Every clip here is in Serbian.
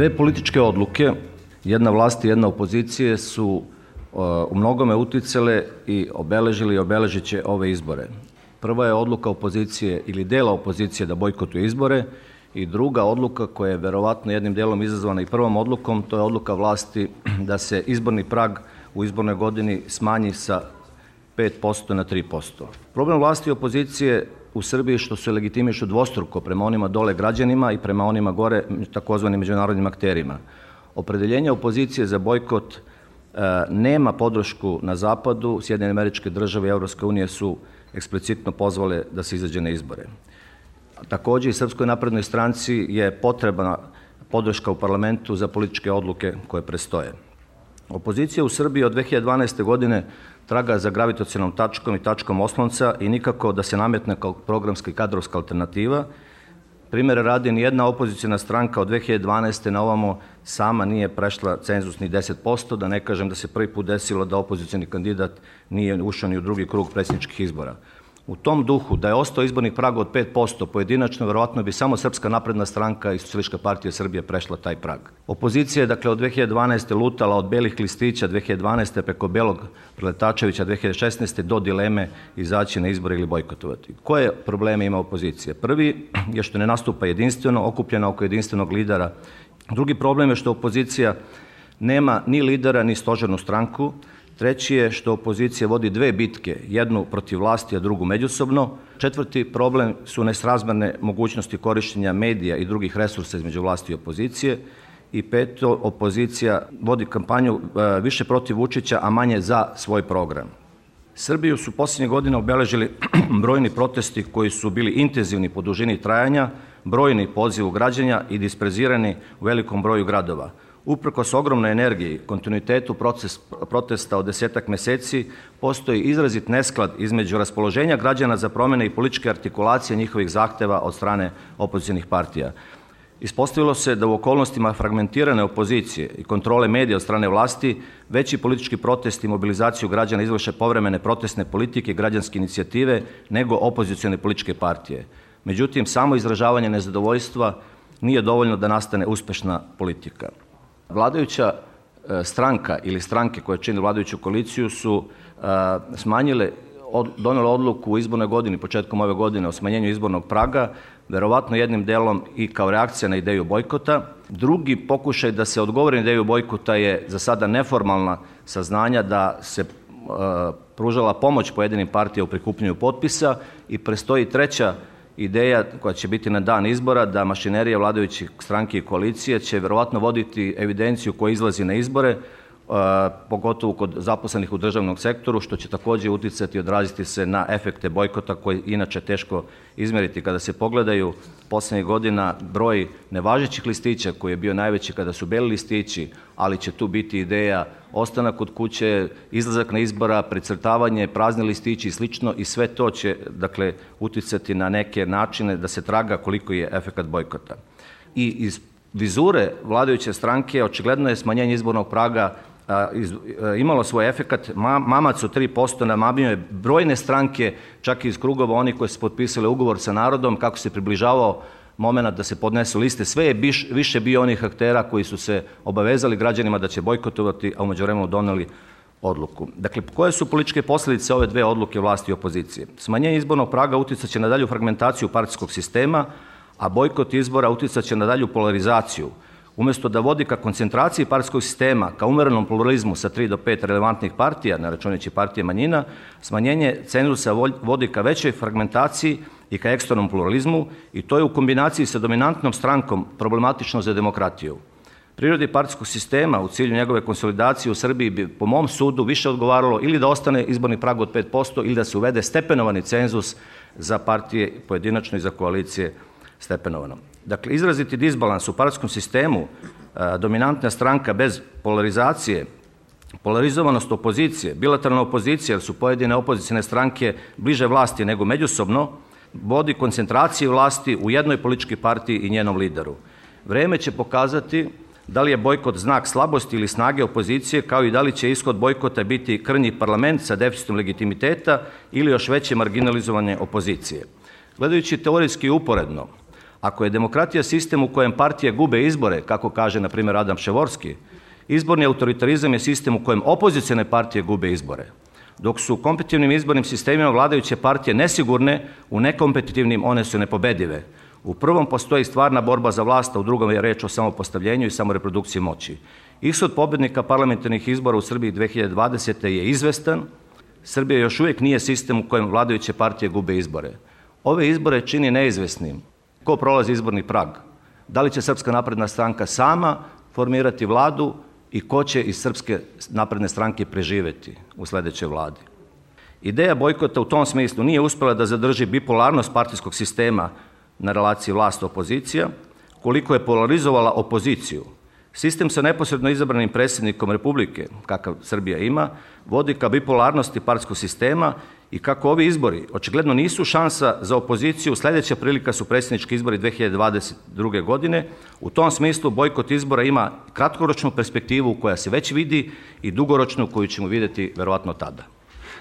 Dve političke odluke, jedna vlasti i jedna opozicije, su u mnogome uticale i obeležili i obeležit će ove izbore. Prva je odluka opozicije ili dela opozicije da bojkotuje izbore i druga odluka koja je verovatno jednim delom izazvana i prvom odlukom, to je odluka vlasti da se izborni prag u izbornoj godini smanji sa 5% na 3%. Problem vlasti i opozicije u Srbiji što se legitimišu dvostruko prema onima dole građanima i prema onima gore takozvanim međunarodnim akterima. Opredeljenje opozicije za bojkot e, nema podršku na zapadu, Sjedinjene američke države i Evropske unije su eksplicitno pozvale da se izađe na izbore. Takođe i Srpskoj naprednoj stranci je potrebna podrška u parlamentu za političke odluke koje prestoje. Opozicija u Srbiji od 2012. godine traga za gravitacijalnom tačkom i tačkom oslonca i nikako da se nametne kao programska i kadrovska alternativa. Primere radi, ni jedna opozicijna stranka od 2012. na ovamo sama nije prešla cenzus ni 10%, da ne kažem da se prvi put desilo da opozicijni kandidat nije ušao ni u drugi krug predsjedničkih izbora. U tom duhu, da je ostao izborni prag od 5%, pojedinačno, verovatno bi samo Srpska napredna stranka i Socialistička partija Srbije prešla taj prag. Opozicija je, dakle, od 2012. lutala od belih listića 2012. preko belog Preletačevića 2016. do dileme izaći na izbore ili bojkotovati. Koje probleme ima opozicija? Prvi je što ne nastupa jedinstveno, okupljena oko jedinstvenog lidera. Drugi problem je što opozicija nema ni lidera, ni stožernu stranku, Treći je što opozicija vodi dve bitke, jednu protiv vlasti, a drugu međusobno. Četvrti problem su nesrazmerne mogućnosti korišćenja medija i drugih resursa između vlasti i opozicije. I peto, opozicija vodi kampanju e, više protiv Vučića, a manje za svoj program. Srbiju su posljednje godine obeležili brojni protesti koji su bili intenzivni po dužini trajanja, brojni pozivu građanja i disprezirani u velikom broju gradova. Uprkos ogromnoj energiji, kontinuitetu proces, protesta od desetak meseci, postoji izrazit nesklad između raspoloženja građana za promene i političke artikulacije njihovih zahteva od strane opozicijnih partija. Ispostavilo se da u okolnostima fragmentirane opozicije i kontrole medija od strane vlasti, veći politički protest i mobilizaciju građana izvrše povremene protestne politike i građanske inicijative nego opozicijone političke partije. Međutim, samo izražavanje nezadovoljstva nije dovoljno da nastane uspešna politika. Vladajuća e, stranka ili stranke koje čine vladajuću koaliciju su e, smanjile, donele odluku u izbornoj godini, početkom ove godine, o smanjenju izbornog praga, verovatno jednim delom i kao reakcija na ideju bojkota. Drugi pokušaj da se odgovori na ideju bojkota je za sada neformalna saznanja da se e, pružala pomoć pojedinim partija u prikupljenju potpisa i prestoji treća ideja koja će biti na dan izbora da mašinerija vladajućih stranke i koalicije će verovatno voditi evidenciju koja izlazi na izbore, pogotovo kod zaposlenih u državnom sektoru, što će takođe uticati i odraziti se na efekte bojkota koji inače teško izmeriti. Kada se pogledaju poslednjih godina broj nevažećih listića koji je bio najveći kada su beli listići, ali će tu biti ideja ostanak kod kuće, izlazak na izbora, precrtavanje, prazni listići i slično i sve to će dakle, uticati na neke načine da se traga koliko je efekat bojkota. I iz vizure vladajuće stranke očigledno je smanjenje izbornog praga iz, imalo svoj efekat. Mamac od 3% namamio je brojne stranke, čak i iz krugova oni koji su potpisali ugovor sa narodom, kako se približavao moment da se podnesu liste. Sve je biš, više bio onih aktera koji su se obavezali građanima da će bojkotovati, a umeđu vremenu doneli odluku. Dakle, koje su političke posledice ove dve odluke vlasti i opozicije? Smanjenje izbornog praga uticaće na dalju fragmentaciju partijskog sistema, a bojkot izbora uticaće na dalju polarizaciju, umesto da vodi ka koncentraciji partijskog sistema, ka umerenom pluralizmu sa 3 do 5 relevantnih partija, na računajući partije manjina, smanjenje cenzusa vodi ka većoj fragmentaciji i ka eksternom pluralizmu i to je u kombinaciji sa dominantnom strankom problematično za demokratiju. Prirodi partijskog sistema u cilju njegove konsolidacije u Srbiji bi po mom sudu više odgovaralo ili da ostane izborni prag od 5% ili da se uvede stepenovani cenzus za partije pojedinačno i za koalicije stepenovano. Dakle, izraziti disbalans u partijskom sistemu, dominantna stranka bez polarizacije, polarizovanost opozicije, bilateralna opozicija, jer su pojedine opozicijne stranke bliže vlasti nego međusobno, vodi koncentraciji vlasti u jednoj političkoj partiji i njenom lideru. Vreme će pokazati da li je bojkot znak slabosti ili snage opozicije, kao i da li će ishod bojkota biti krnji parlament sa deficitom legitimiteta ili još veće marginalizovanje opozicije. Gledajući teorijski uporedno, Ako je demokratija sistem u kojem partije gube izbore, kako kaže na primjer Adam Ševorski, izborni autoritarizam je sistem u kojem opozicijne partije gube izbore. Dok su u kompetitivnim izbornim sistemima vladajuće partije nesigurne, u nekompetitivnim one su nepobedive. U prvom postoji stvarna borba za vlast, a u drugom je reč o samopostavljenju i samoreprodukciji moći. Ishod pobednika parlamentarnih izbora u Srbiji 2020. je izvestan. Srbija još uvijek nije sistem u kojem vladajuće partije gube izbore. Ove izbore čini neizvesnim. Ko prolazi izborni prag? Da li će Srpska napredna stranka sama formirati vladu i ko će iz Srpske napredne stranke preživeti u sledećoj vladi? Ideja bojkota u tom smislu nije uspela da zadrži bipolarnost partijskog sistema na relaciji vlast-opozicija, koliko je polarizovala opoziciju. Sistem sa neposredno izabranim predsjednikom Republike, kakav Srbija ima, vodi ka bipolarnosti partijskog sistema i kako ovi izbori očigledno nisu šansa za opoziciju, sledeća prilika su predsjednički izbori 2022. godine. U tom smislu bojkot izbora ima kratkoročnu perspektivu koja se već vidi i dugoročnu koju ćemo videti verovatno tada.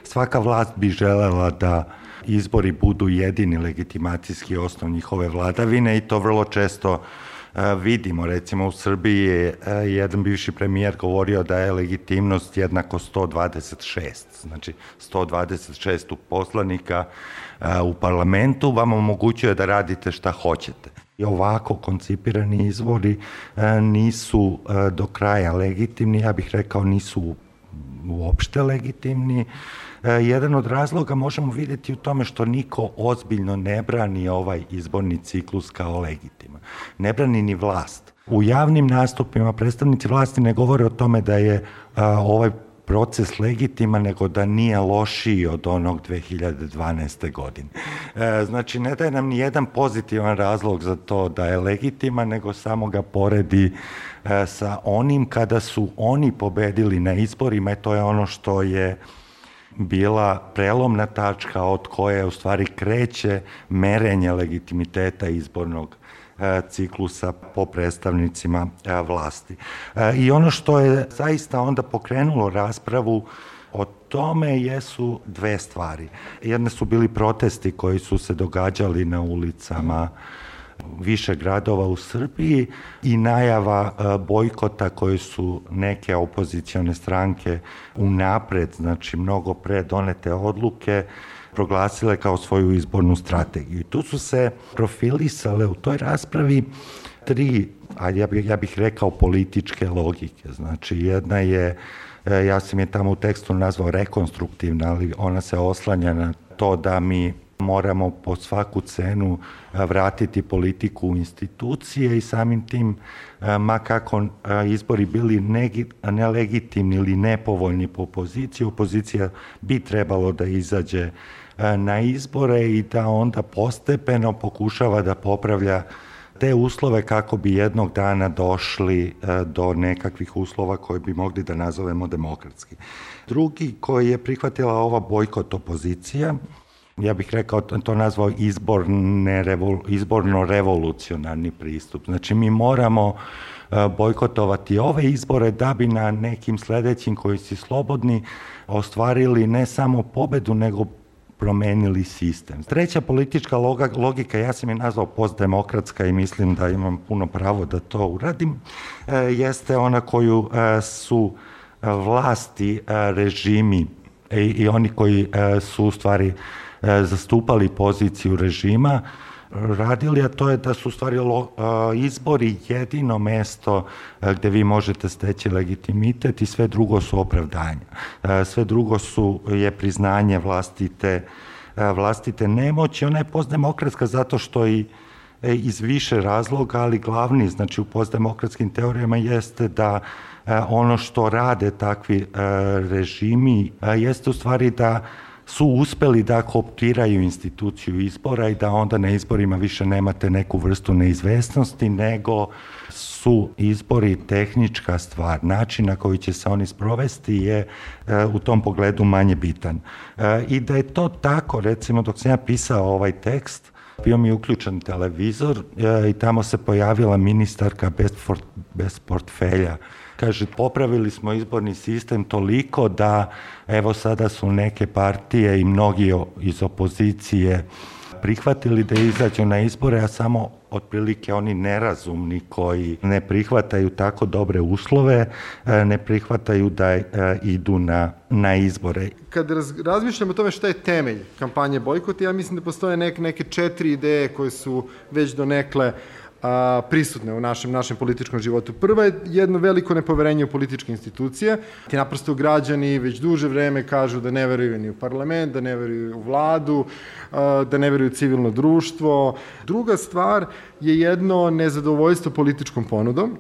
Svaka vlast bi želela da izbori budu jedini legitimacijski osnov njihove vladavine i to vrlo često vidimo. Recimo u Srbiji je jedan bivši premijer govorio da je legitimnost jednako 126. Znači 126 poslanika u parlamentu vam omogućuje da radite šta hoćete. I ovako koncipirani izvori nisu do kraja legitimni, ja bih rekao nisu uopšte legitimni. E, jedan od razloga možemo videti u tome što niko ozbiljno ne brani ovaj izborni ciklus kao legitiman. Ne brani ni vlast. U javnim nastupima predstavnici vlasti ne govore o tome da je a, ovaj proces legitiman, nego da nije lošiji od onog 2012. godine. E, znači, ne daje nam ni jedan pozitivan razlog za to da je legitiman, nego samo ga poredi sa onim kada su oni pobedili na izborima i to je ono što je bila prelomna tačka od koje u stvari kreće merenje legitimiteta izbornog e, ciklusa po predstavnicima e, vlasti. E, I ono što je zaista onda pokrenulo raspravu o tome jesu dve stvari. Jedne su bili protesti koji su se događali na ulicama više gradova u Srbiji i najava e, bojkota koje su neke opozicione stranke unapred, znači mnogo pre donete odluke, proglasile kao svoju izbornu strategiju. I tu su se profilisale u toj raspravi tri, a ja bih, ja bih rekao političke logike. Znači jedna je, e, ja sam je tamo u tekstu nazvao rekonstruktivna, ali ona se oslanja na to da mi moramo po svaku cenu vratiti politiku u institucije i samim tim, ma kako izbori bili nelegitimni ili nepovoljni po opoziciji, opozicija bi trebalo da izađe na izbore i da onda postepeno pokušava da popravlja te uslove kako bi jednog dana došli do nekakvih uslova koje bi mogli da nazovemo demokratski. Drugi koji je prihvatila ova bojkot opozicija ja bih rekao, to nazvao izborne, izborno revolucionarni pristup. Znači mi moramo e, bojkotovati ove izbore da bi na nekim sledećim koji su slobodni ostvarili ne samo pobedu, nego promenili sistem. Treća politička logika, ja sam je nazvao postdemokratska i mislim da imam puno pravo da to uradim, e, jeste ona koju e, su vlasti, režimi i oni koji su u stvari zastupali poziciju režima radili, a to je da su stvari lo, a, izbori jedino mesto a, gde vi možete steći legitimitet i sve drugo su opravdanja. Sve drugo su je priznanje vlastite vlastite nemoći. Ona je postdemokratska zato što i e, iz više razloga, ali glavni, znači u postdemokratskim teorijama jeste da ono što rade takvi režimi jeste u stvari da su uspeli da kooptiraju instituciju izbora i da onda na izborima više nemate neku vrstu neizvesnosti, nego su izbori tehnička stvar. Način na koji će se oni sprovesti je e, u tom pogledu manje bitan. E, I da je to tako, recimo dok sam ja pisao ovaj tekst, bio mi uključen televizor e, i tamo se pojavila ministarka bez, bez portfelja Kaže, popravili smo izborni sistem toliko da evo sada su neke partije i mnogi iz opozicije prihvatili da izađu na izbore, a samo otprilike oni nerazumni koji ne prihvataju tako dobre uslove, e, ne prihvataju da e, idu na, na izbore. Kad raz, razmišljamo o tome šta je temelj kampanje bojkota, ja mislim da postoje neke, neke četiri ideje koje su već donekle uh, a, prisutne u našem, našem političkom životu. Prva je jedno veliko nepoverenje u političke institucije. Ti naprosto građani već duže vreme kažu da ne veruju ni u parlament, da ne veruju u vladu, a, da ne veruju u civilno društvo. Druga stvar je jedno nezadovoljstvo političkom ponudom.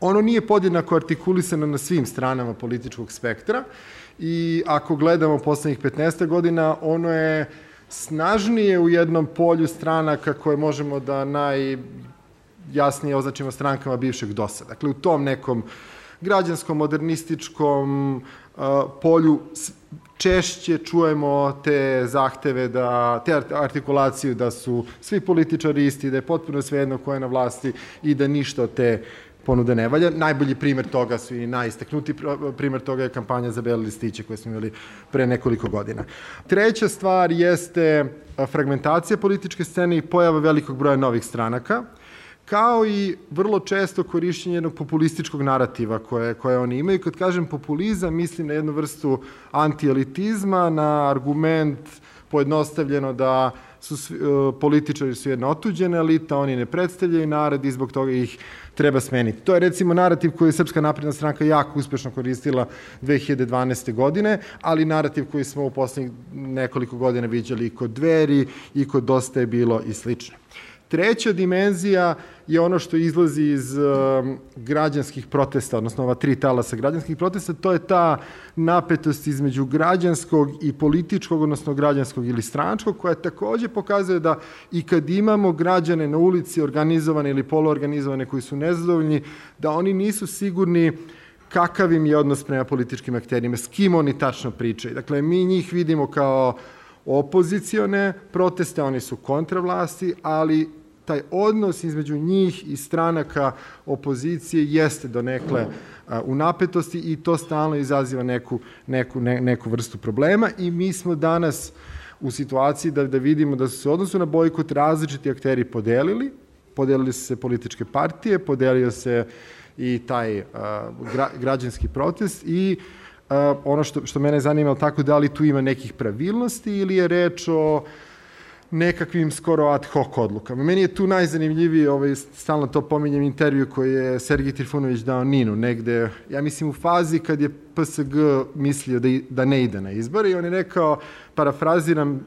Ono nije podjednako artikulisano na svim stranama političkog spektra i ako gledamo poslednjih 15 godina, ono je snažnije u jednom polju stranaka koje možemo da naj jasnije označimo strankama bivšeg DOS-a. Dakle, u tom nekom građanskom, modernističkom uh, polju češće čujemo te zahteve da, te artikulaciju da su svi političari isti, da je potpuno svejedno ko je na vlasti i da ništa od te ponude ne valja. Najbolji primer toga su i najisteknuti primer toga je kampanja za bele listiće koje smo imali pre nekoliko godina. Treća stvar jeste fragmentacija političke scene i pojava velikog broja novih stranaka kao i vrlo često korišćenje jednog populističkog narativa koje, koje oni imaju. Kad kažem populizam, mislim na jednu vrstu antielitizma, na argument pojednostavljeno da su svi, uh, političari su jedna otuđena elita, oni ne predstavljaju narod i zbog toga ih treba smeniti. To je recimo narativ koji je Srpska napredna stranka jako uspešno koristila 2012. godine, ali narativ koji smo u poslednjih nekoliko godina viđali i kod dveri i kod dosta je bilo i slično. Treća dimenzija je ono što izlazi iz um, građanskih protesta, odnosno ova tri talasa građanskih protesta, to je ta napetost između građanskog i političkog, odnosno građanskog ili stranačkog, koja takođe pokazuje da i kad imamo građane na ulici, organizovane ili poluorganizovane, koji su nezadovoljni, da oni nisu sigurni kakav im je odnos prema političkim akterima, s kim oni tačno pričaju. Dakle, mi njih vidimo kao opozicione proteste, oni su kontra vlasti, ali taj odnos između njih i stranaka opozicije jeste donekle u napetosti i to stalno izaziva neku, neku, ne, neku vrstu problema i mi smo danas u situaciji da, da vidimo da su se odnosu na bojkot različiti akteri podelili, podelili su se političke partije, podelio se i taj uh, gra, građanski protest i uh, ono što, što mene zanima, tako da li tu ima nekih pravilnosti ili je reč o uh, nekakvim skoro ad hoc odlukama. Meni je tu najzanimljiviji, ovaj, stalno to pominjem intervju koji je Sergij Trifunović dao Ninu, negde, ja mislim u fazi kad je PSG mislio da, da ne ide na izbore i on je rekao, parafraziram,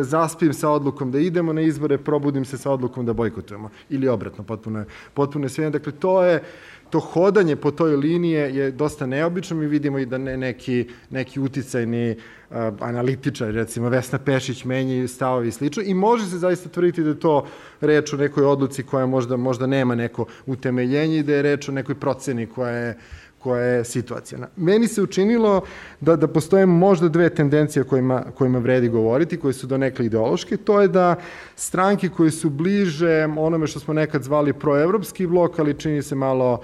zaspim sa odlukom da idemo na izbore, probudim se sa odlukom da bojkotujemo. Ili obratno, potpuno je, potpuno je sve. Dakle, to je, to hodanje po toj liniji je dosta neobično. Mi vidimo i da ne, neki, neki uticajni uh, analitičari, recimo Vesna Pešić, menjaju stavovi i slično. I može se zaista tvrditi da to reč o nekoj odluci koja možda, možda nema neko utemeljenje i da je reč o nekoj proceni koja je koja je situacijana. Meni se učinilo da, da postoje možda dve tendencije kojima, kojima vredi govoriti, koje su donekle ideološke. To je da stranke koje su bliže onome što smo nekad zvali proevropski blok, ali čini se malo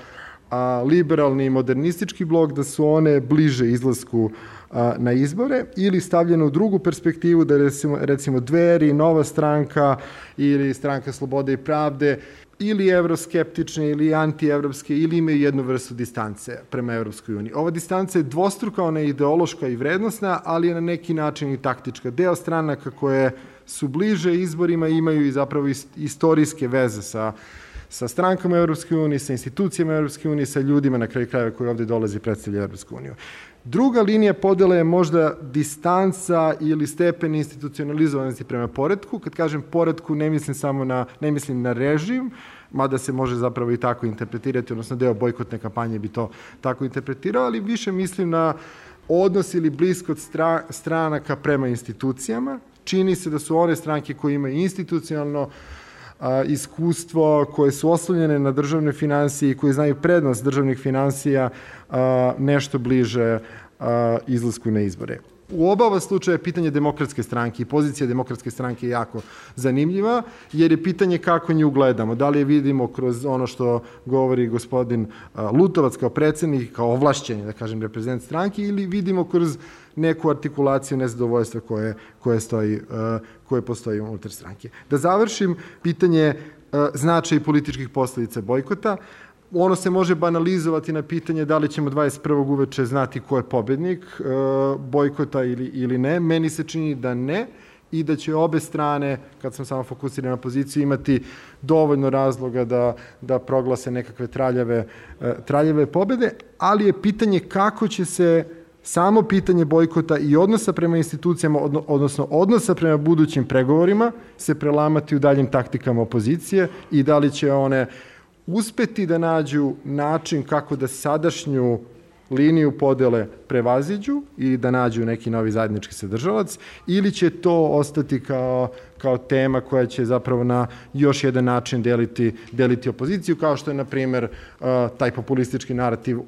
a, liberalni i modernistički blok, da su one bliže izlasku a, na izbore ili stavljeno u drugu perspektivu da recimo, recimo Dveri, Nova stranka ili stranka Slobode i pravde ili evroskeptične ili antievropske ili imaju jednu vrstu distance prema Evropskoj uniji. Ova distanca je dvostruka, ona je ideološka i vrednostna, ali je na neki način i taktička. Deo stranaka koje su bliže izborima imaju i zapravo istorijske veze sa sa strankama Evropske unije, sa institucijama Evropske unije, sa ljudima na kraju krajeva koji ovde dolazi i predstavlja Evropsku uniju. Druga linija podele je možda distanca ili stepen institucionalizovanosti prema poredku. Kad kažem poredku, ne mislim samo na, ne mislim na režim, mada se može zapravo i tako interpretirati, odnosno deo bojkotne kampanje bi to tako interpretirao, ali više mislim na odnos ili bliskot stra, stranaka prema institucijama. Čini se da su one stranke koje imaju institucionalno a, iskustvo, koje su oslonjene na državne financije i koje znaju prednost državnih financija a, nešto bliže a, izlasku na izbore. u oba ova slučaja pitanje demokratske stranke i pozicija demokratske stranke je jako zanimljiva, jer je pitanje kako nju gledamo. Da li je vidimo kroz ono što govori gospodin Lutovac kao predsednik, kao ovlašćenje, da kažem, reprezent stranke, ili vidimo kroz neku artikulaciju nezadovoljstva koje, koje, stoji, koje postoji unutar stranke. Da završim, pitanje značaj političkih posledica bojkota ono se može banalizovati na pitanje da li ćemo 21. uveče znati ko je pobednik e, bojkota ili, ili ne. Meni se čini da ne i da će obe strane, kad sam samo fokusiran na poziciju, imati dovoljno razloga da, da proglase nekakve traljave, e, traljave pobede, ali je pitanje kako će se samo pitanje bojkota i odnosa prema institucijama, odnosno odnosa prema budućim pregovorima, se prelamati u daljim taktikama opozicije i da li će one uspeti da nađu način kako da sadašnju liniju podele prevaziđu i da nađu neki novi zajednički sadržalac ili će to ostati kao, kao tema koja će zapravo na još jedan način deliti, deliti opoziciju, kao što je, na primer, uh, taj populistički narativ uh,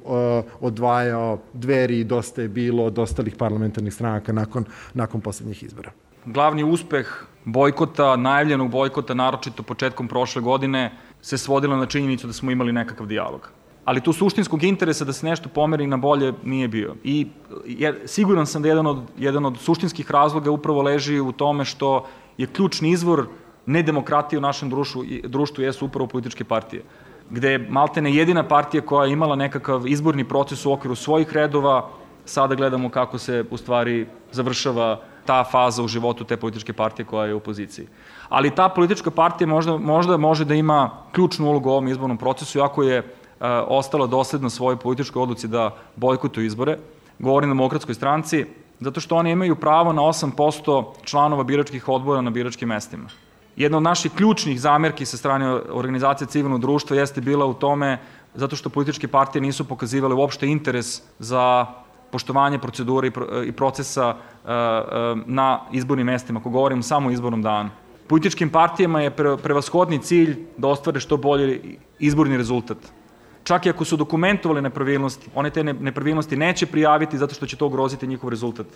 odvajao dveri i dosta je bilo od ostalih parlamentarnih stranaka nakon, nakon poslednjih izbora. Glavni uspeh bojkota, najavljenog bojkota, naročito početkom prošle godine, se svodila na činjenicu da smo imali nekakav dijalog. Ali tu suštinskog interesa da se nešto pomeri na bolje nije bio. I jer, siguran sam da jedan od, jedan od suštinskih razloga upravo leži u tome što je ključni izvor nedemokratije u našem društvu, društvu jesu upravo političke partije gde je Maltene jedina partija koja je imala nekakav izborni proces u okviru svojih redova, sada gledamo kako se u stvari završava ta faza u životu te političke partije koja je u opoziciji. Ali ta politička partija možda, možda može da ima ključnu ulogu u ovom izbornom procesu, ako je e, ostala dosledna svojoj političkoj odluci da bojkotuju izbore. Govorim na demokratskoj stranci, zato što oni imaju pravo na 8% članova biračkih odbora na biračkim mestima. Jedna od naših ključnih zamerki sa strane organizacije civilnog društva jeste bila u tome zato što političke partije nisu pokazivale uopšte interes za poštovanje procedure i procesa e, e, na izbornim mestima, ako govorim samo o izbornom danu. Političkim partijama je prevashodni cilj da ostvare što bolji izborni rezultat. Čak i ako su dokumentovali nepravilnosti, one te nepravilnosti neće prijaviti zato što će to ugroziti njihov rezultat.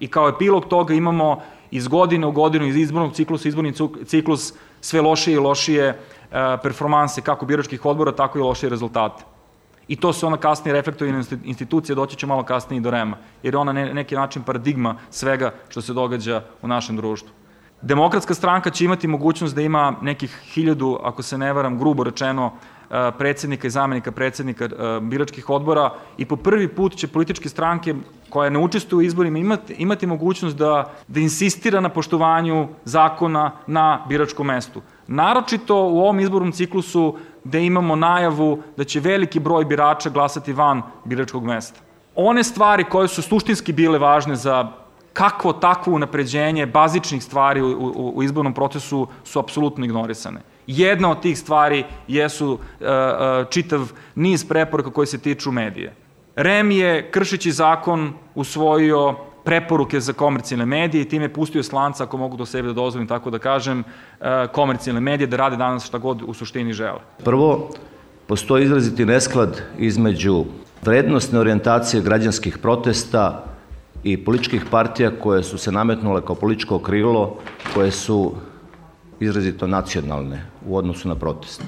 I kao epilog toga imamo iz godine u godinu, iz izbornog ciklusa, izborni ciklus, sve lošije i lošije e, performanse kako biračkih odbora, tako i lošije rezultate. I to se ona kasnije reflektuje na institucije, doći će malo kasnije i do REMA, jer je ona ne, neki način paradigma svega što se događa u našem društvu. Demokratska stranka će imati mogućnost da ima nekih hiljadu, ako se ne varam, grubo rečeno, predsednika i zamenika predsednika biračkih odbora i po prvi put će političke stranke koje ne učestvuju u izborima imati, imati mogućnost da, da insistira na poštovanju zakona na biračkom mestu. Naročito u ovom izbornom ciklusu gde imamo najavu da će veliki broj birača glasati van biračkog mesta. One stvari koje su suštinski bile važne za kakvo takvo unapređenje bazičnih stvari u, u, u izbornom procesu su apsolutno ignorisane. Jedna od tih stvari jesu uh, uh, čitav niz preporuka koje se tiču medije. REM je, kršeći zakon, usvojio preporuke za komercijalne medije i time pustio slanca, ako mogu do sebe da dozvolim tako da kažem, e, komercijalne medije da rade danas šta god u suštini žele. Prvo, postoji izraziti nesklad između vrednostne orijentacije građanskih protesta i političkih partija koje su se nametnule kao političko krilo, koje su izrazito nacionalne u odnosu na protest.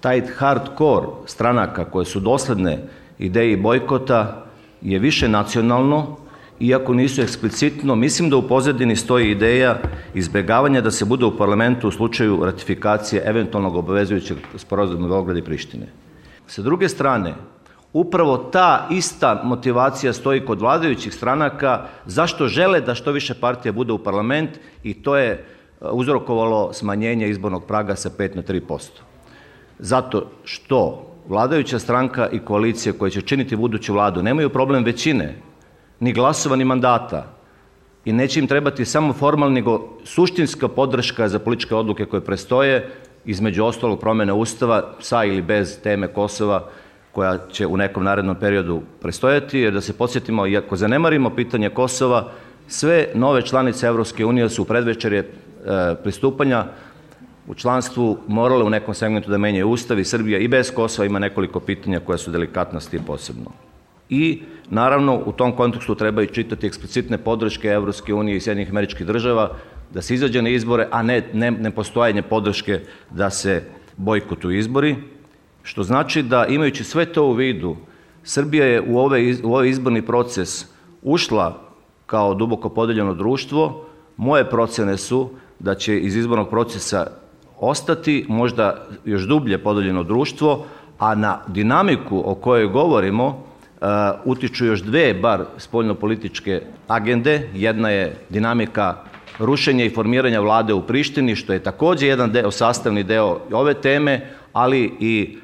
Taj hardcore stranaka koje su dosledne ideji bojkota je više nacionalno, iako nisu eksplicitno, mislim da u pozadini stoji ideja izbegavanja da se bude u parlamentu u slučaju ratifikacije eventualnog obavezujućeg sporozuma Beograda i Prištine. Sa druge strane, upravo ta ista motivacija stoji kod vladajućih stranaka zašto žele da što više partija bude u parlament i to je e, uzrokovalo smanjenje izbornog praga sa 5 na 3%. Zato što vladajuća stranka i koalicija koje će činiti buduću vladu nemaju problem većine, ni glasova, ni mandata. I neće im trebati samo formalna, nego suštinska podrška za političke odluke koje prestoje, između ostalog promene Ustava, sa ili bez teme Kosova, koja će u nekom narednom periodu prestojati, jer da se podsjetimo, iako zanemarimo pitanje Kosova, sve nove članice Evropske unije su u predvečerje e, pristupanja u članstvu morale u nekom segmentu da menjaju ustav i Srbija i bez Kosova ima nekoliko pitanja koja su delikatnosti posebno. i naravno u tom kontekstu treba i čitati eksplicitne podrške Evropske unije i Sjedinjih američkih država da se izađe na izbore, a ne, ne, ne postojanje podrške da se bojkotuju izbori, što znači da imajući sve to u vidu, Srbija je u, ove, u ovaj izborni proces ušla kao duboko podeljeno društvo, moje procene su da će iz izbornog procesa ostati možda još dublje podeljeno društvo, a na dinamiku o kojoj govorimo uh, utiču još dve bar spoljnopolitičke agende. Jedna je dinamika rušenja i formiranja vlade u Prištini, što je takođe jedan deo, sastavni deo ove teme, ali i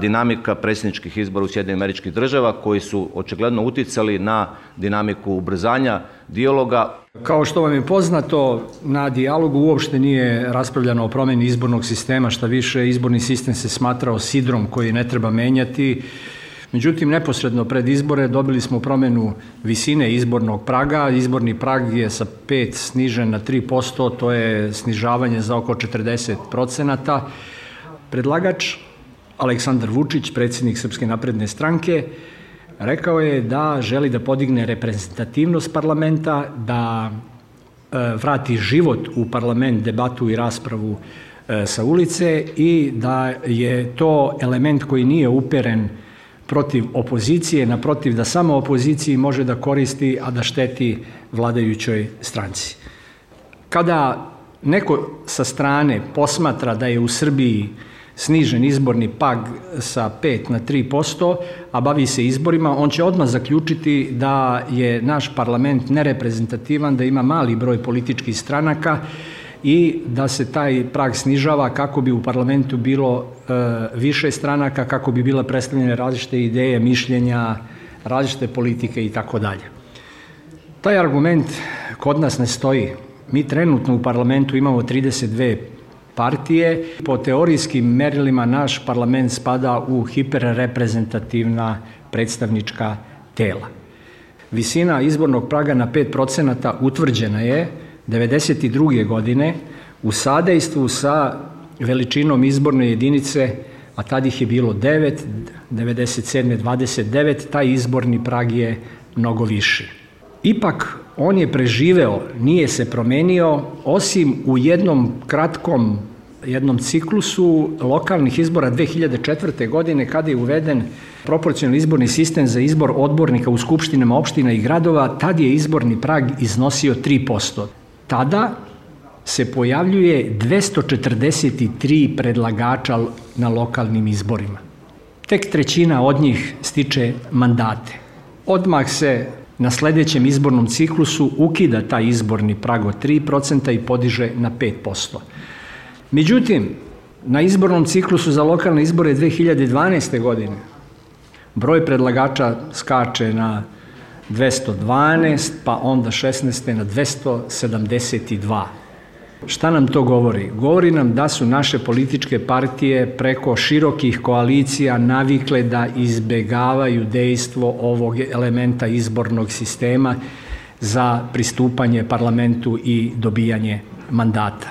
dinamika predsjedničkih izbora u Sjedinim američkih država koji su očigledno uticali na dinamiku ubrzanja dijaloga. Kao što vam je poznato, na dijalogu uopšte nije raspravljano o promjeni izbornog sistema, šta više izborni sistem se smatrao sidrom koji ne treba menjati. Međutim, neposredno pred izbore dobili smo promenu visine izbornog praga. Izborni prag je sa 5 snižen na 3%, to je snižavanje za oko 40 procenata. Predlagač Aleksandar Vučić, predsjednik Srpske napredne stranke, rekao je da želi da podigne reprezentativnost parlamenta, da e, vrati život u parlament, debatu i raspravu e, sa ulice i da je to element koji nije uperen protiv opozicije, naprotiv da samo opoziciji može da koristi, a da šteti vladajućoj stranci. Kada neko sa strane posmatra da je u Srbiji snižen izborni pag sa 5 na 3%, a bavi se izborima, on će odmah zaključiti da je naš parlament nereprezentativan, da ima mali broj političkih stranaka i da se taj prag snižava kako bi u parlamentu bilo e, više stranaka, kako bi bila predstavljene različite ideje, mišljenja, različite politike i tako dalje. Taj argument kod nas ne stoji. Mi trenutno u parlamentu imamo 32 partije. Po teorijskim merilima naš parlament spada u hiperreprezentativna predstavnička tela. Visina izbornog praga na 5% utvrđena je 92. godine u sadejstvu sa veličinom izborne jedinice, a tad ih je bilo 9, 97. 29, taj izborni prag je mnogo viši. Ipak on je preživeo, nije se promenio, osim u jednom kratkom jednom ciklusu lokalnih izbora 2004. godine kada je uveden proporcionalni izborni sistem za izbor odbornika u skupštinama opština i gradova, tad je izborni prag iznosio 3%. Tada se pojavljuje 243 predlagača na lokalnim izborima. Tek trećina od njih stiče mandate. Odmah se na sledećem izbornom ciklusu ukida taj izborni prag od 3% i podiže na 5%. Međutim, na izbornom ciklusu za lokalne izbore 2012. godine broj predlagača skače na 212, pa onda 16. na 272. Šta nam to govori? Govori nam da su naše političke partije preko širokih koalicija navikle da izbegavaju dejstvo ovog elementa izbornog sistema za pristupanje parlamentu i dobijanje mandata.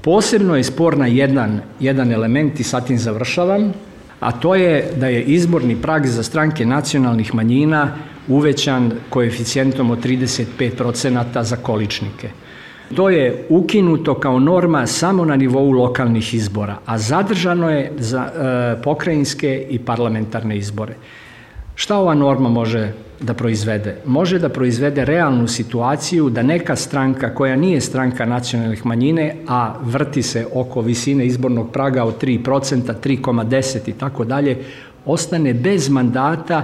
Posebno je sporna jedan, jedan element i tim završavam, a to je da je izborni prag za stranke nacionalnih manjina uvećan koeficijentom od 35% za količnike. To je ukinuto kao norma samo na nivou lokalnih izbora, a zadržano je za e, pokrajinske i parlamentarne izbore. Šta ova norma može da proizvede? Može da proizvede realnu situaciju da neka stranka koja nije stranka nacionalnih manjine, a vrti se oko visine izbornog praga od 3%, 3,10 i tako dalje, ostane bez mandata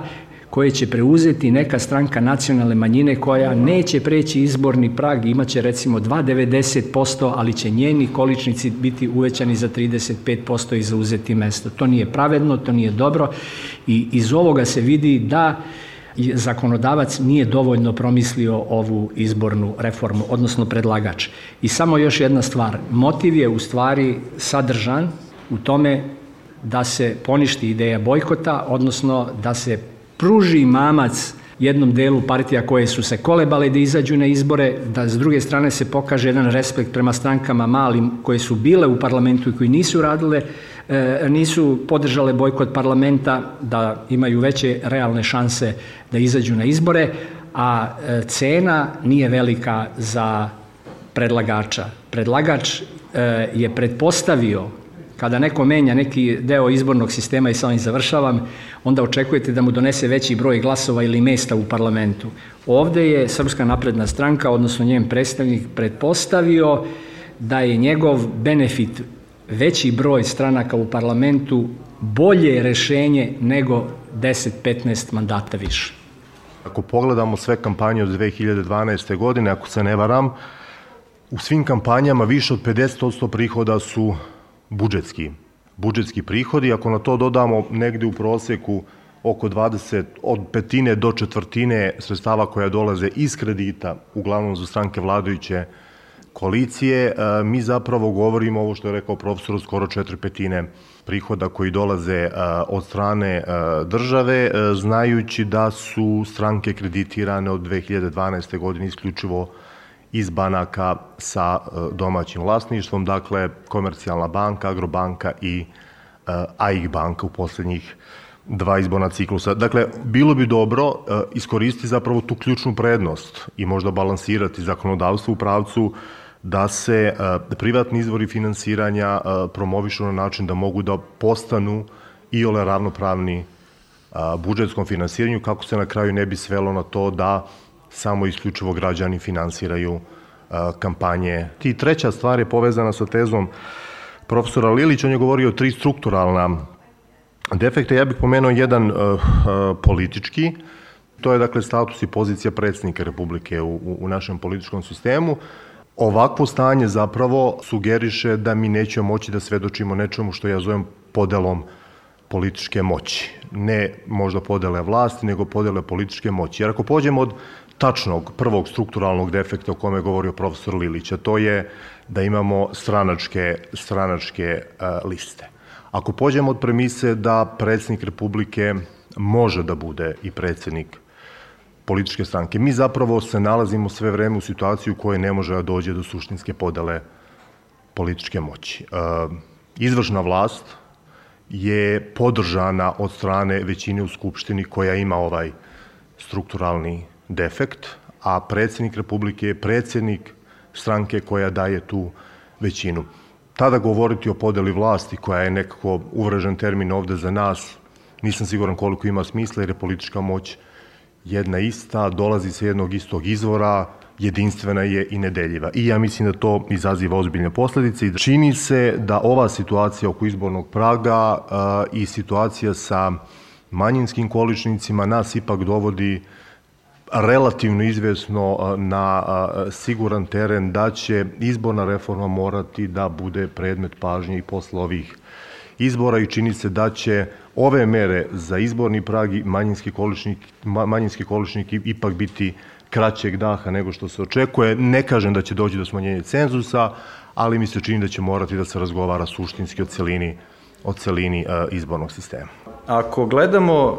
koje će preuzeti neka stranka nacionalne manjine koja neće preći izborni prag, imaće recimo 2,90%, ali će njeni količnici biti uvećani za 35% i zauzeti mesto. To nije pravedno, to nije dobro i iz ovoga se vidi da zakonodavac nije dovoljno promislio ovu izbornu reformu, odnosno predlagač. I samo još jedna stvar, motiv je u stvari sadržan u tome da se poništi ideja bojkota, odnosno da se pruži mamac jednom delu partija koje su se kolebale da izađu na izbore, da s druge strane se pokaže jedan respekt prema strankama malim koje su bile u parlamentu i koji nisu radile e, nisu podržale bojkot parlamenta da imaju veće realne šanse da izađu na izbore, a e, cena nije velika za predlagača. Predlagač je pretpostavio kada neko menja neki deo izbornog sistema i sa ovim završavam, onda očekujete da mu donese veći broj glasova ili mesta u parlamentu. Ovde je Srpska napredna stranka, odnosno njen predstavnik, pretpostavio da je njegov benefit veći broj stranaka u parlamentu bolje rešenje nego 10-15 mandata više. Ako pogledamo sve kampanje od 2012. godine, ako se ne varam, u svim kampanjama više od 50% prihoda su budžetski, budžetski prihodi. Ako na to dodamo negde u proseku oko 20, od petine do četvrtine sredstava koja dolaze iz kredita, uglavnom za stranke vladajuće koalicije, e, mi zapravo govorimo ovo što je rekao profesor, skoro četiri petine prihoda koji dolaze e, od strane e, države, znajući da su stranke kreditirane od 2012. godine isključivo iz banaka sa domaćim vlasništvom, dakle komercijalna banka, agrobanka i AIG banka u poslednjih dva izborna ciklusa. Dakle, bilo bi dobro iskoristiti zapravo tu ključnu prednost i možda balansirati zakonodavstvo u pravcu da se privatni izvori finansiranja promovišu na način da mogu da postanu i ole ravnopravni budžetskom finansiranju, kako se na kraju ne bi svelo na to da samo isključivo građani finansiraju kampanje. I treća stvar je povezana sa tezom profesora Lilić, on je govorio o tri strukturalna defekta. Ja bih pomenuo jedan politički, to je dakle status i pozicija predsednika Republike u, u našem političkom sistemu. Ovakvo stanje zapravo sugeriše da mi nećemo moći da svedočimo nečemu što ja zovem podelom političke moći. Ne možda podele vlasti, nego podele političke moći. Jer ako pođemo od tačnog prvog strukturalnog defekta o kome je govorio profesor Lilić, a to je da imamo stranačke, stranačke uh, liste. Ako pođemo od premise da predsednik Republike može da bude i predsednik političke stranke. Mi zapravo se nalazimo sve vreme u situaciju u kojoj ne može da dođe do suštinske podele političke moći. E, izvršna vlast je podržana od strane većine u Skupštini koja ima ovaj strukturalni defekt, a predsednik Republike je predsednik stranke koja daje tu većinu. Tada govoriti o podeli vlasti, koja je nekako uvrežen termin ovde za nas, nisam siguran koliko ima smisla jer je politička moć jedna ista, dolazi sa jednog istog izvora, jedinstvena je i nedeljiva. I ja mislim da to izaziva ozbiljne posledice i da čini se da ova situacija oko izbornog praga a, i situacija sa manjinskim količnicima nas ipak dovodi relativno izvesno na siguran teren da će izborna reforma morati da bude predmet pažnje i posle ovih izbora i čini se da će ove mere za izborni prag i manjinski količnik, manjinski količnik ipak biti kraćeg daha nego što se očekuje. Ne kažem da će doći do smanjenja cenzusa, ali mi se čini da će morati da se razgovara suštinski o celini, o celini izbornog sistema. Ako gledamo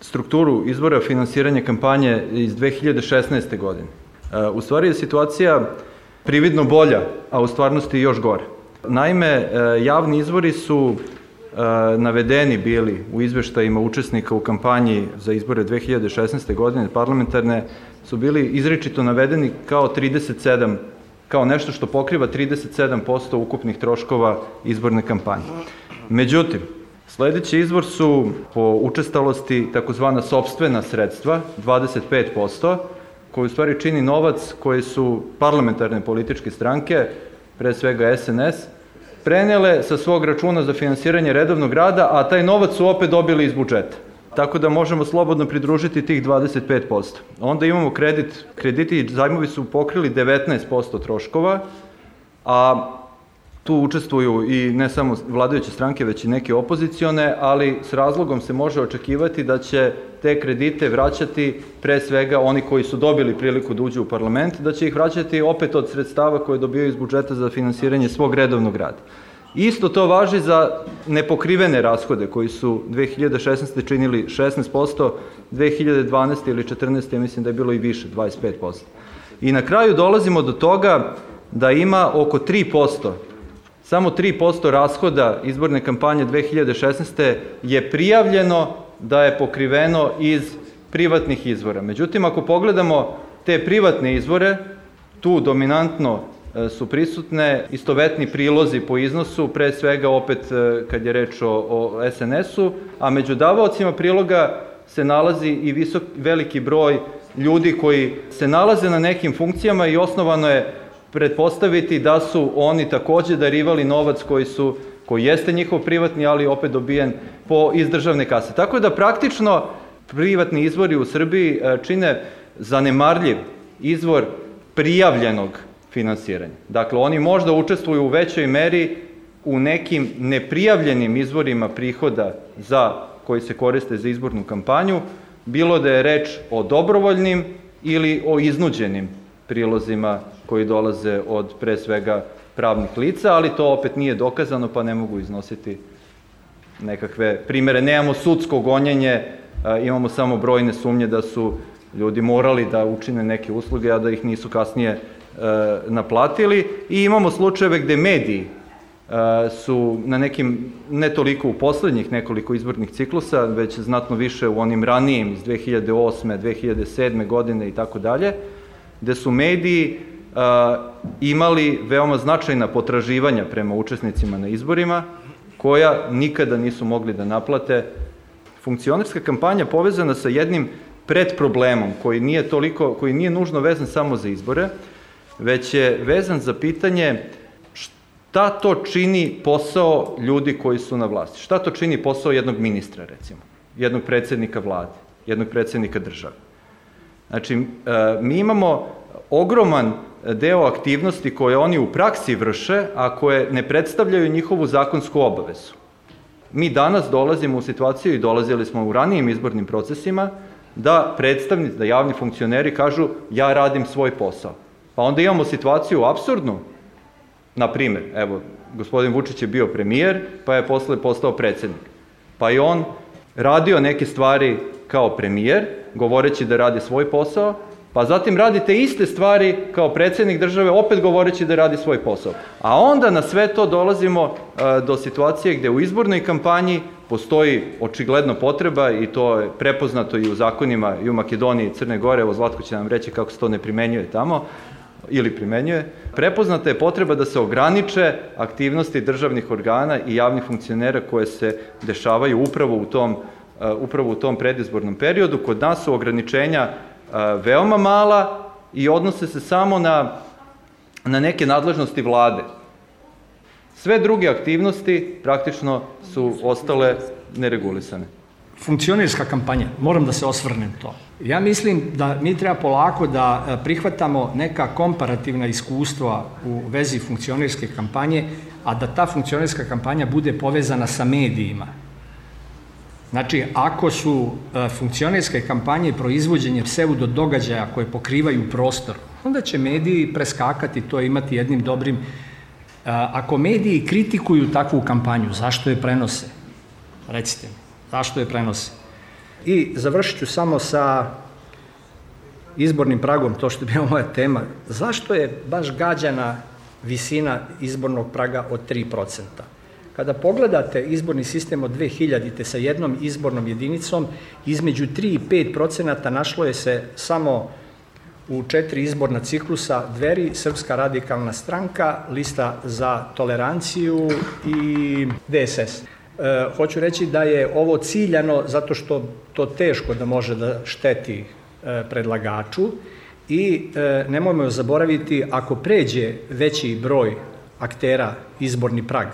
strukturu izbora finansiranja kampanje iz 2016. godine, uh, u stvari je situacija prividno bolja, a u stvarnosti još gore. Naime, javni izvori su navedeni bili u izveštajima učesnika u kampanji za izbore 2016. godine parlamentarne su bili izričito navedeni kao 37 kao nešto što pokriva 37% ukupnih troškova izborne kampanje. Međutim, sledeći izvor su po učestalosti takozvana sobstvena sredstva, 25%, koji u stvari čini novac koji su parlamentarne političke stranke, pre svega SNS, prenele sa svog računa za finansiranje redovnog rada, a taj novac su opet dobili iz budžeta. Tako da možemo slobodno pridružiti tih 25%. Onda imamo kredit, krediti i zajmovi su pokrili 19% troškova, a tu učestvuju i ne samo vladajuće stranke, već i neke opozicione, ali s razlogom se može očekivati da će te kredite vraćati pre svega oni koji su dobili priliku da uđu u parlament, da će ih vraćati opet od sredstava koje dobijaju iz budžeta za finansiranje svog redovnog rada. Isto to važi za nepokrivene rashode koji su 2016. činili 16%, 2012. ili 14. ja mislim da je bilo i više, 25%. I na kraju dolazimo do toga da ima oko 3% samo 3% rashoda izborne kampanje 2016. je prijavljeno da je pokriveno iz privatnih izvora. Međutim, ako pogledamo te privatne izvore, tu dominantno e, su prisutne istovetni prilozi po iznosu, pre svega opet e, kad je reč o, o SNS-u, a među davaocima priloga se nalazi i visok, veliki broj ljudi koji se nalaze na nekim funkcijama i osnovano je pretpostaviti da su oni takođe darivali novac koji su koji jeste njihov privatni, ali opet dobijen po iz državne kase. Tako da praktično privatni izvori u Srbiji e, čine zanemarljiv izvor prijavljenog finansiranja. Dakle, oni možda učestvuju u većoj meri u nekim neprijavljenim izvorima prihoda za koji se koriste za izbornu kampanju, bilo da je reč o dobrovoljnim ili o iznuđenim prilozima koji dolaze od pre svega pravnih lica, ali to opet nije dokazano, pa ne mogu iznositi nekakve primere. Nemamo sudsko gonjenje, imamo samo brojne sumnje da su ljudi morali da učine neke usluge, a da ih nisu kasnije e, naplatili. I imamo slučajeve gde mediji su na nekim, ne toliko u poslednjih nekoliko izbornih ciklusa, već znatno više u onim ranijim iz 2008. 2007. godine i tako dalje, gde su mediji imali veoma značajna potraživanja prema učesnicima na izborima, koja nikada nisu mogli da naplate. Funkcionarska kampanja povezana sa jednim predproblemom koji nije toliko, koji nije nužno vezan samo za izbore, već je vezan za pitanje šta to čini posao ljudi koji su na vlasti. Šta to čini posao jednog ministra, recimo, jednog predsednika vlade, jednog predsednika države. Znači, e, mi imamo ogroman deo aktivnosti koje oni u praksi vrše, a koje ne predstavljaju njihovu zakonsku obavezu. Mi danas dolazimo u situaciju i dolazili smo u ranijim izbornim procesima da predstavnici, da javni funkcioneri kažu ja radim svoj posao. Pa onda imamo situaciju absurdnu, na primer, evo, gospodin Vučić je bio premijer, pa je posle postao predsednik. Pa je on radio neke stvari kao premijer, govoreći da radi svoj posao, pa zatim radite iste stvari kao predsednik države, opet govoreći da radi svoj posao. A onda na sve to dolazimo e, do situacije gde u izbornoj kampanji postoji očigledno potreba i to je prepoznato i u zakonima i u Makedoniji i Crne Gore, evo Zlatko će nam reći kako se to ne primenjuje tamo, ili primenjuje, prepoznata je potreba da se ograniče aktivnosti državnih organa i javnih funkcionera koje se dešavaju upravo u tom, upravo u tom predizbornom periodu. Kod nas su ograničenja veoma mala i odnose se samo na, na neke nadležnosti vlade. Sve druge aktivnosti praktično su ostale neregulisane. Funkcionerska kampanja, moram da se osvrnem to. Ja mislim da mi treba polako da prihvatamo neka komparativna iskustva u vezi funkcionerske kampanje, a da ta funkcionerska kampanja bude povezana sa medijima Znači, ako su e, funkcionerske kampanje proizvođenje pseudo događaja koje pokrivaju prostor, onda će mediji preskakati to imati jednim dobrim... E, ako mediji kritikuju takvu kampanju, zašto je prenose? Recite mi, zašto je prenose? I završit ću samo sa izbornim pragom, to što je bila moja tema. Zašto je baš gađana visina izbornog praga od 3%? Kada pogledate izborni sistem od 2000. sa jednom izbornom jedinicom, između 3 i 5 procenata našlo je se samo u četiri izborna ciklusa Dveri, Srpska radikalna stranka, Lista za toleranciju i DSS. E, hoću reći da je ovo ciljano zato što to teško da može da šteti e, predlagaču i e, nemojmo zaboraviti ako pređe veći broj aktera izborni prag,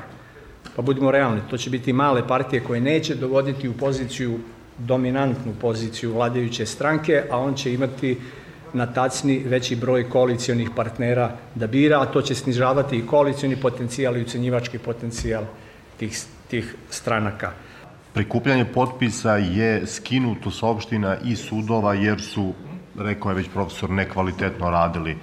pa budimo realni, to će biti male partije koje neće dovoditi u poziciju, dominantnu poziciju vladajuće stranke, a on će imati na tacni veći broj koalicijonih partnera da bira, a to će snižavati i koalicijoni potencijal i ucenjivački potencijal tih, tih stranaka. Prikupljanje potpisa je skinuto sa opština i sudova jer su, rekao je već profesor, nekvalitetno radili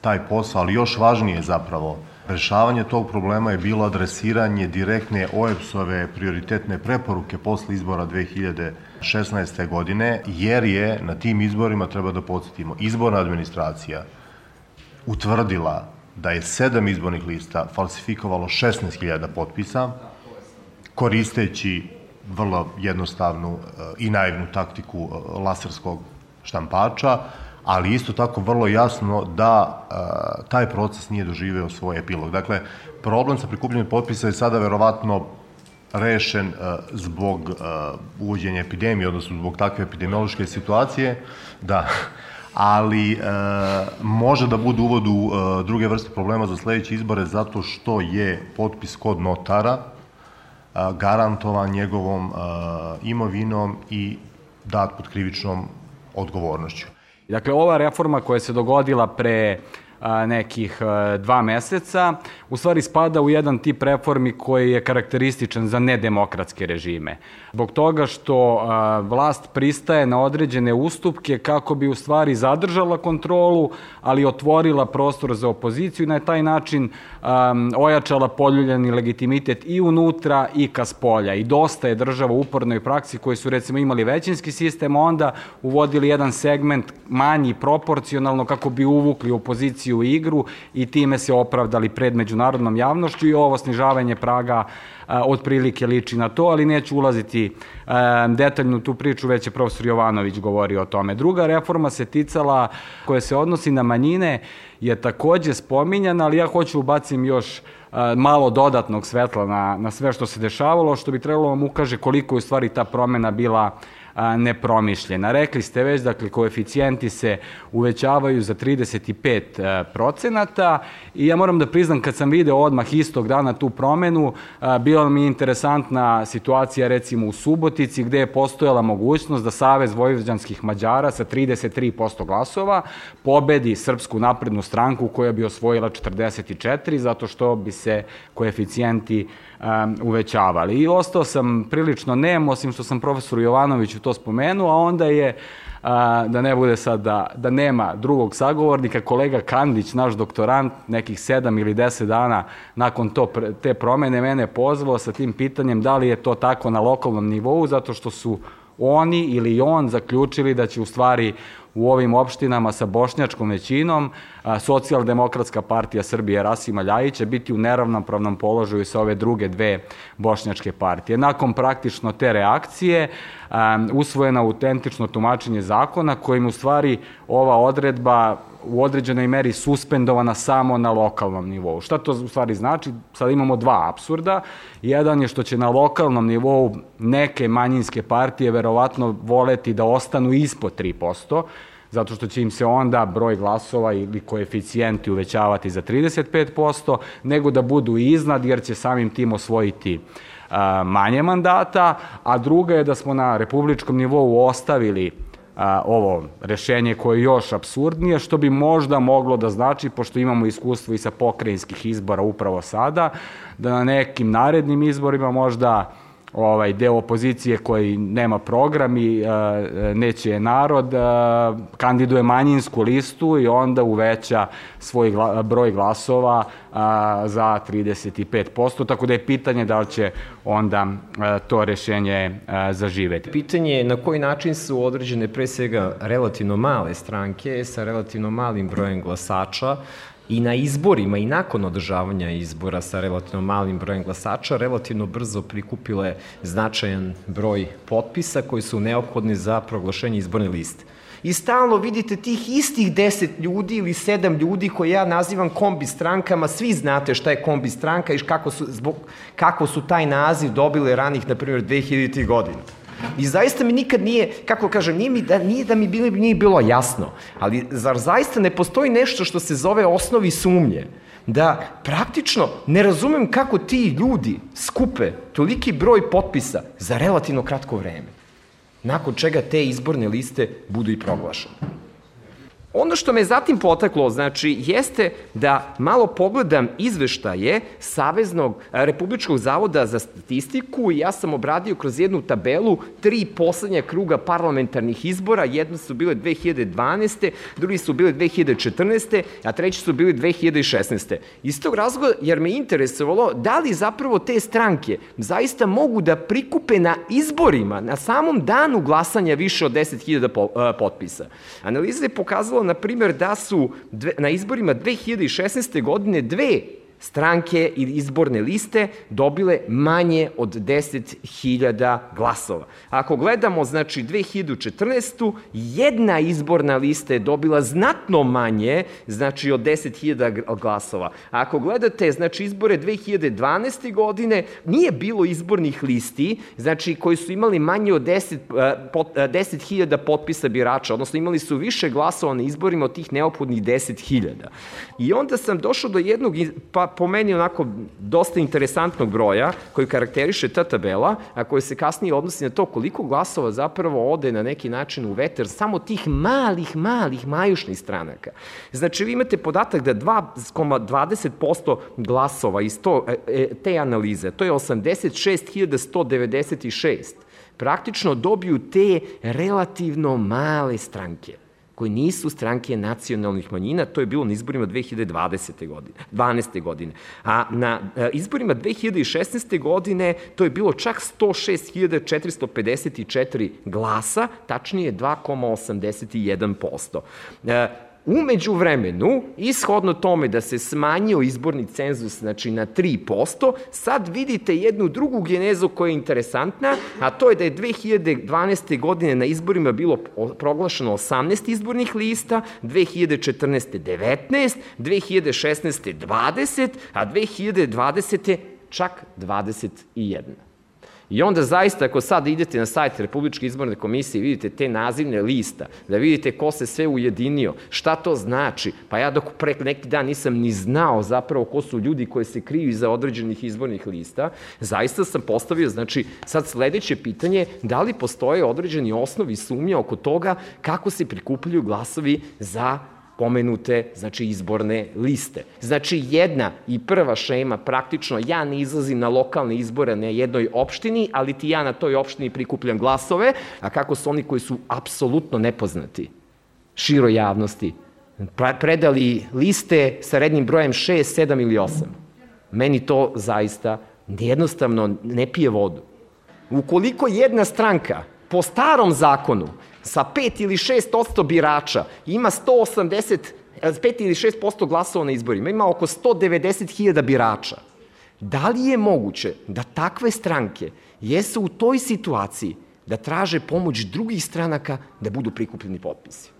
taj posao, ali još važnije zapravo, Rešavanje tog problema je bilo adresiranje direktne OEPS-ove prioritetne preporuke posle izbora 2016. godine, jer je na tim izborima, treba da podsjetimo, izborna administracija utvrdila da je sedam izbornih lista falsifikovalo 16.000 potpisa, koristeći vrlo jednostavnu e, i naivnu taktiku e, laserskog štampača, ali isto tako vrlo jasno da e, taj proces nije doživeo svoj epilog. Dakle, problem sa prikupljanjem potpisa je sada verovatno rešen zbog uvođenja epidemije, odnosno zbog takve epidemiološke situacije, da, ali e, može da bude uvod u e, druge vrste problema za sledeće izbore zato što je potpis kod notara e, garantovan njegovom e, imovinom i dat pod krivičnom odgovornošću. Dakle, ova reforma koja se dogodila pre nekih dva meseca, u stvari spada u jedan tip reformi koji je karakterističan za nedemokratske režime. Zbog toga što vlast pristaje na određene ustupke kako bi u stvari zadržala kontrolu, ali otvorila prostor za opoziciju i na taj način ojačala poljuljeni legitimitet i unutra i ka spolja. I dosta je država u upornoj praksi koji su recimo imali većinski sistem, onda uvodili jedan segment manji proporcionalno kako bi uvukli opoziciju u igru i time se opravdali pred međunarodnom javnošću i ovo snižavanje praga otprilike liči na to, ali neću ulaziti detaljno u tu priču, već je profesor Jovanović govorio o tome. Druga reforma se ticala, koja se odnosi na manjine, je takođe spominjana, ali ja hoću ubacim još malo dodatnog svetla na, na sve što se dešavalo, što bi trebalo vam ukaže koliko je u stvari ta promena bila nepromišljena. Rekli ste već, dakle, koeficijenti se uvećavaju za 35 e, procenata i ja moram da priznam kad sam video odmah istog dana tu promenu, bila mi je interesantna situacija recimo u Subotici gde je postojala mogućnost da Savez vojvođanskih Mađara sa 33% glasova pobedi Srpsku naprednu stranku koja bi osvojila 44 zato što bi se koeficijenti um, uvećavali. I ostao sam prilično nem, osim što sam profesoru Jovanoviću to spomenuo, a onda je a, da ne bude sad da, da nema drugog sagovornika, kolega Kandić, naš doktorant, nekih sedam ili deset dana nakon to, te promene mene pozvao sa tim pitanjem da li je to tako na lokalnom nivou, zato što su oni ili on zaključili da će u stvari u ovim opštinama sa bošnjačkom većinom socijaldemokratska partija Srbije Rasima Ljajića biti u neravnopravnom položaju sa ove druge dve bošnjačke partije. Nakon praktično te reakcije usvojena autentično tumačenje zakona kojim u stvari ova odredba u određenoj meri suspendovana samo na lokalnom nivou. Šta to u stvari znači? Sad imamo dva absurda. Jedan je što će na lokalnom nivou neke manjinske partije verovatno voleti da ostanu ispod 3%, zato što će im se onda broj glasova ili koeficijenti uvećavati za 35%, nego da budu iznad jer će samim tim osvojiti manje mandata, a druga je da smo na republičkom nivou ostavili a, ovo rešenje koje je još absurdnije, što bi možda moglo da znači, pošto imamo iskustvo i sa pokrajinskih izbora upravo sada, da na nekim narednim izborima možda ovaj deo opozicije koji nema program i uh, neće narod, uh, kandiduje manjinsku listu i onda uveća svoj gla, broj glasova uh, za 35%, tako da je pitanje da li će onda uh, to rešenje uh, zaživeti. Pitanje je na koji način su određene pre svega relativno male stranke sa relativno malim brojem glasača i na izborima i nakon održavanja izbora sa relativno malim brojem glasača relativno brzo prikupile značajan broj potpisa koji su neophodni za proglašenje izborne liste. I stalno vidite tih istih deset ljudi ili sedam ljudi koje ja nazivam kombi strankama, svi znate šta je kombi stranka i kako su, zbog, kako su taj naziv dobile ranih, na primjer, 2000. godina. I zaista mi nikad nije, kako kažem, nije, mi da, nije da mi bili, nije bilo jasno, ali zar zaista ne postoji nešto što se zove osnovi sumnje? Da praktično ne razumem kako ti ljudi skupe toliki broj potpisa za relativno kratko vreme, nakon čega te izborne liste budu i proglašene. Ono što me zatim potaklo, znači, jeste da malo pogledam izveštaje Saveznog Republičkog zavoda za statistiku i ja sam obradio kroz jednu tabelu tri poslednja kruga parlamentarnih izbora, jedne su bile 2012. drugi su bile 2014. a treći su bili 2016. Iz tog razloga, jer me interesovalo da li zapravo te stranke zaista mogu da prikupe na izborima, na samom danu glasanja više od 10.000 potpisa. Analiza je pokazala na primjer, da su dve, na izborima 2016. godine dve stranke ili izborne liste dobile manje od 10.000 glasova. Ako gledamo, znači, 2014. jedna izborna lista je dobila znatno manje, znači, od 10.000 glasova. Ako gledate, znači, izbore 2012. godine, nije bilo izbornih listi, znači, koji su imali manje od 10.000 10 potpisa birača, odnosno imali su više glasova na izborima od tih neophodnih 10.000. I onda sam došao do jednog, pa po meni onako dosta interesantnog broja koji karakteriše ta tabela, a koji se kasnije odnosi na to koliko glasova zapravo ode na neki način u veter samo tih malih, malih majušnih stranaka. Znači, vi imate podatak da 2,20% glasova iz to, e, e, te analize, to je 86.196, praktično dobiju te relativno male stranke koji nisu stranke nacionalnih manjina, to je bilo na izborima 2020. godine, 12. godine. A na e, izborima 2016. godine to je bilo čak 106.454 glasa, tačnije 2,81%. Umeđu vremenu, ishodno tome da se smanjio izborni cenzus znači, na 3%, sad vidite jednu drugu genezu koja je interesantna, a to je da je 2012. godine na izborima bilo proglašeno 18 izbornih lista, 2014. 19, 2016. 20, a 2020. čak 21. I onda zaista, ako sad idete na sajt Republičke izborne komisije i vidite te nazivne lista, da vidite ko se sve ujedinio, šta to znači, pa ja dok pre neki dan nisam ni znao zapravo ko su ljudi koji se kriju iza određenih izbornih lista, zaista sam postavio, znači, sad sledeće pitanje, da li postoje određeni osnovi sumnja oko toga kako se prikupljaju glasovi za pomenute znači, izborne liste. Znači, jedna i prva šema, praktično, ja ne izlazim na lokalne izbore na jednoj opštini, ali ti ja na toj opštini prikupljam glasove, a kako su oni koji su apsolutno nepoznati široj javnosti, predali liste sa rednim brojem 6, 7 ili 8. Meni to zaista jednostavno ne pije vodu. Ukoliko jedna stranka po starom zakonu sa 5 ili 6% birača ima 180 5 ili 6% glasova na izborima, ima oko 190.000 birača. Da li je moguće da takve stranke jesu u toj situaciji da traže pomoć drugih stranaka da budu prikupljeni potpisi?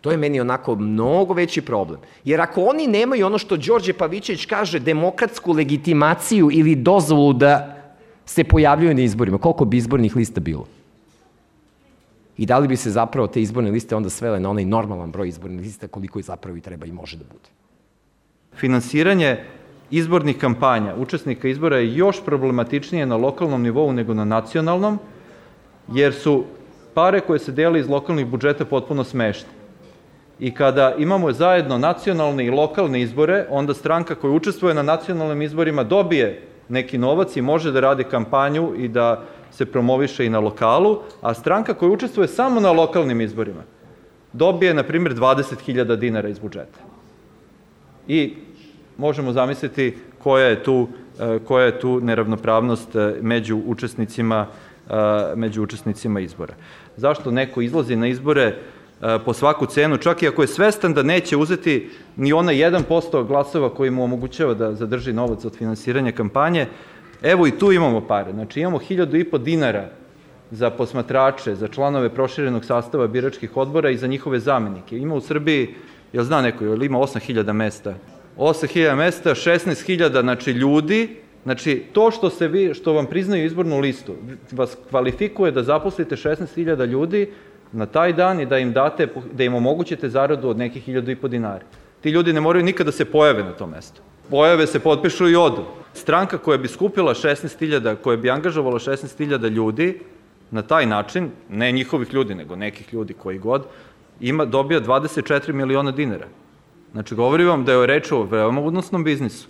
To je meni onako mnogo veći problem. Jer ako oni nemaju ono što Đorđe Pavićević kaže, demokratsku legitimaciju ili dozvolu da se pojavljuju na izborima, koliko bi izbornih lista bilo? I da li bi se zapravo te izborne liste onda svele na onaj normalan broj izbornih lista koliko je zapravo i treba i može da bude? Finansiranje izbornih kampanja učesnika izbora je još problematičnije na lokalnom nivou nego na nacionalnom, jer su pare koje se dele iz lokalnih budžeta potpuno smešne. I kada imamo zajedno nacionalne i lokalne izbore, onda stranka koja učestvuje na nacionalnim izborima dobije neki novac i može da radi kampanju i da se promoviše i na lokalu, a stranka koja učestvuje samo na lokalnim izborima dobije, na primjer, 20.000 dinara iz budžeta. I možemo zamisliti koja je tu, e, koja je tu neravnopravnost e, među učesnicima, e, među učesnicima izbora. Zašto neko izlazi na izbore po svaku cenu, čak i ako je svestan da neće uzeti ni ona 1% glasova koji mu omogućava da zadrži novac od finansiranja kampanje, Evo i tu imamo pare. Znači imamo hiljadu i po dinara za posmatrače, za članove proširenog sastava biračkih odbora i za njihove zamenike. Ima u Srbiji, jel zna neko, jel ima 8000 mesta? 8000 mesta, 16000 znači ljudi, Znači, to što, se vi, što vam priznaju izbornu listu vas kvalifikuje da zaposlite 16.000 ljudi na taj dan i da im date, da im omogućite zaradu od nekih hiljadu i po dinara. Ti ljudi ne moraju nikada da se pojave na tom mestu pojave se, potpišu i odu. Stranka koja bi skupila 16.000, koja bi angažovala 16.000 ljudi, na taj način, ne njihovih ljudi, nego nekih ljudi koji god, ima, dobija 24 miliona dinara. Znači, govori vam da je reč o veoma udnosnom biznisu.